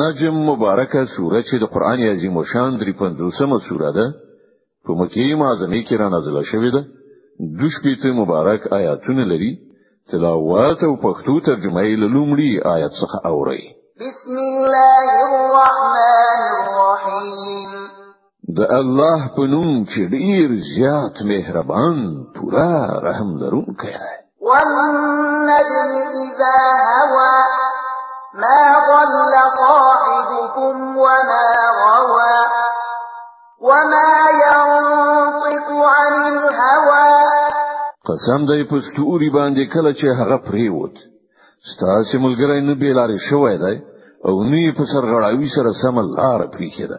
نجم مبارکه سوره چې د قران عظیم او شان درې پنځوسمه سوره ده په مکه معظمه کې را نازله شوې ده د شپږ مبارک آیاتونه لري تلاوت او پښتو ترجمه یې لومړی آیت څخه اوري بسم الله الرحمن الرحیم د الله په نوم چې ډیر زیات مهربان پورا رحم لرونکی دی والنجم اذا هوى ما ضل صاحبكم وما غوى وما ينطق عن الهوى قسم دی په ستوري باندې کله چې هغه پریوت ستاسو ملګری نه بیلارې شوی دی او نه په سرغړاوي سره سم لار پریخي ده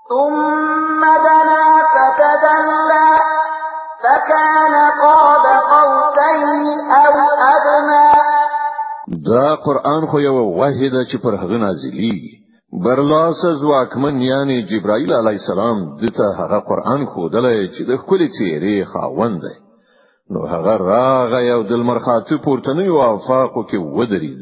ثم دنا فتدلى فكان قاب قوسين او ادنى دا قران خو یو وحی ده چې پر هغه نازلېږي برلاس ځواکمن یعنی جبرائیل علی السلام دته هغه قران خودلې چې د خپل چیرې خاوند دی نو هغه راغی او د لمر خاطر پورتنی او افاقو کې ودرید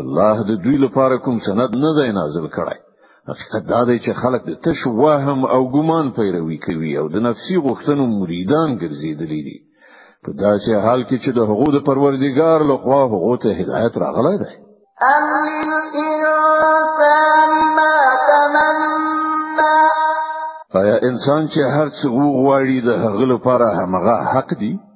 الله د دوی لپاره کوم سند نه دی نازل کړی حقیقت دا دی چې خلک د تش وهم او ګمان پیروي کوي او د نفسي غوښتنو مریدان ګرځېدلي دي په داسې حال کې چې د هغو د پروردګار له خوا هغو ته هدایت راغلی دی أم للإنسان ما تمنى آیا انسان چې هر څه وغواړي د هغه لپاره همغه حق دی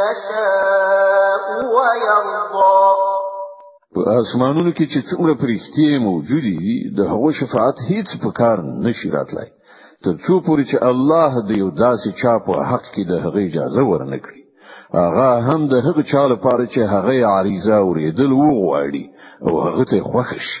يشاء ويرضى په اسمانونو کې چې څومره پرښتې موجودي د هغو شفاعت هیڅ په کار نشي راتلای تر څو پورې چې الله د یو داسې چا په حق کې د هغې اجازه ورنکړي هغه هم د هغه چا لپاره چې هغه عریضه اوریدل وغواړي او هغه ته خوښ شي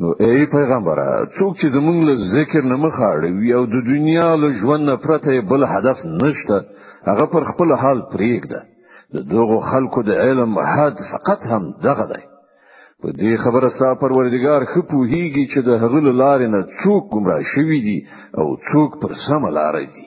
نو ای پیغمبره څوک چې زمونږ له ذکر نه مخ اړوي او د دنیا له ژوند نه پرته بل هدف نشته هغه پر خپل حال پریږده د دغو خلکو د علم حد فقط هم دغه دی په دې خبره ستا پروردگار خو پوهیږي چې د هغه لارې نه څوک گمراه شوي دي او څوک پر سم لارې دي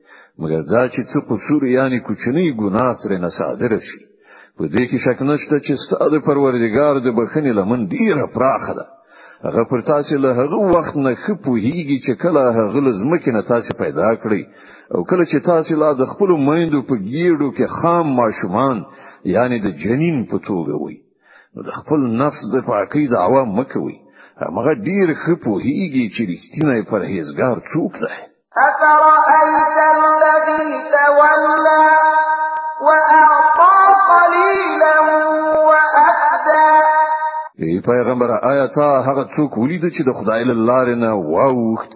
مګر دا چې څه قصور یعنی کوچنی ګناه تر نه صادره شي په دې کې شک نشته چې ستاسو پروردګار د بخښنې لمن ډیره پراخه ده هغه پر تاسو له هغه وخت نه خپوهیږي چې کله هغه لزمکه نه تاسو پیدا کړی او کله چې تاسو لا د خپل میندو په ګیړو کې خام ماشومان یعنی د جنین په توګه وي نو د خپل نفس د پاکۍ دعوا مکوي هغه ډیر ښه پوهیږي چې رښتینی پرهیزګار څوک دی أفرأيت الذي تولى وأعطى قليلا وأهدى ای پیغمبر آیا تا هغه څوک ولید چې د خدای له لارې نه واوښت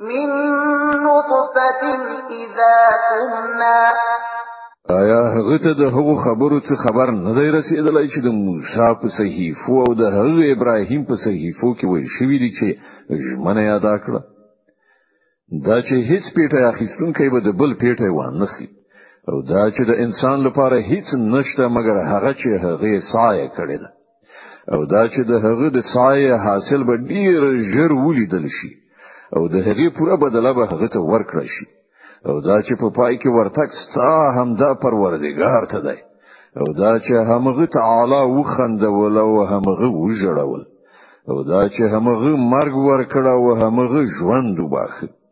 من نطفة اذا تمنى آیا هغه ته د هغو خبرو څخه خبر نه دی رسیدلی چې د موسی په صحیفو او د هغه ابراهیم په صحیفو کې ویل شوی دی چې ژمنه یې ادا کړه دا چې هیڅ پیټه اخیستونکی به د بل پیټه وانه خي او دا چې د انسان لپاره هیڅ نشته مګر هغه چې هغه سایه کړی دی او دا چې د هغه د سعی حاصل به ډیر ژر ولیدل شي او د هغه پوره بدله به هغه ته ورکړل شي او دا چې په پای کې ورتک ستا هم دا پروردګار ته دی او دا چې همغه تعالی وخندول او همغه وژړول او دا چې همغه مرګ ورکړ او همغه ژوند وباخه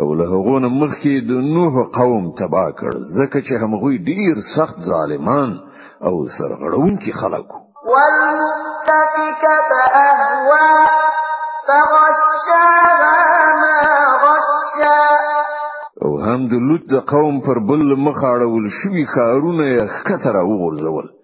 او له هغه نه مخکې د نوح قوم تبا کړ ځکه چې همغوی ډیر سخت ظالمان او سرغړونکي خلک والمؤتفكة أهوى فغشاها ما غشا او هم د لوط د قوم پر بل مخاړول شوی کارونه یې کثره وغورځول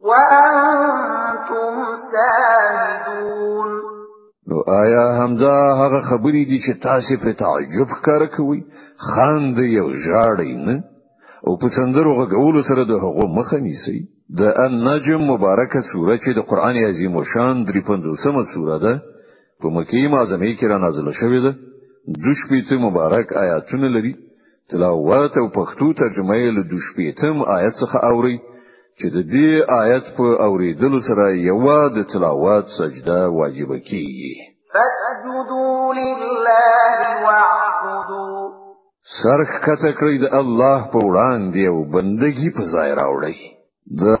وانتم سامدون نو آیا همدا هغه خبرې دي چې تاسو په تعجب کار کوي خاند یو ژاړی نه او په سندرو غږولو سره د هغو مخه نیسي د النجم مبارکه سوره چې د قران عظیم او شان 350مه سوره ده په مکی معظمه کې را نازله شوې ده د شپې ته مبارک آیاتونه لري تلاوت او پښتو ترجمه یې له دوشپېتم آیت څخه اوري چې د دې آیت په اوریدلو سره یوه د تلاوت سجده واجب کیږي فاسجدوا لله واعبدوا سرخ کته کړی د الله په وړاندې او بندگی په ځای راوړی د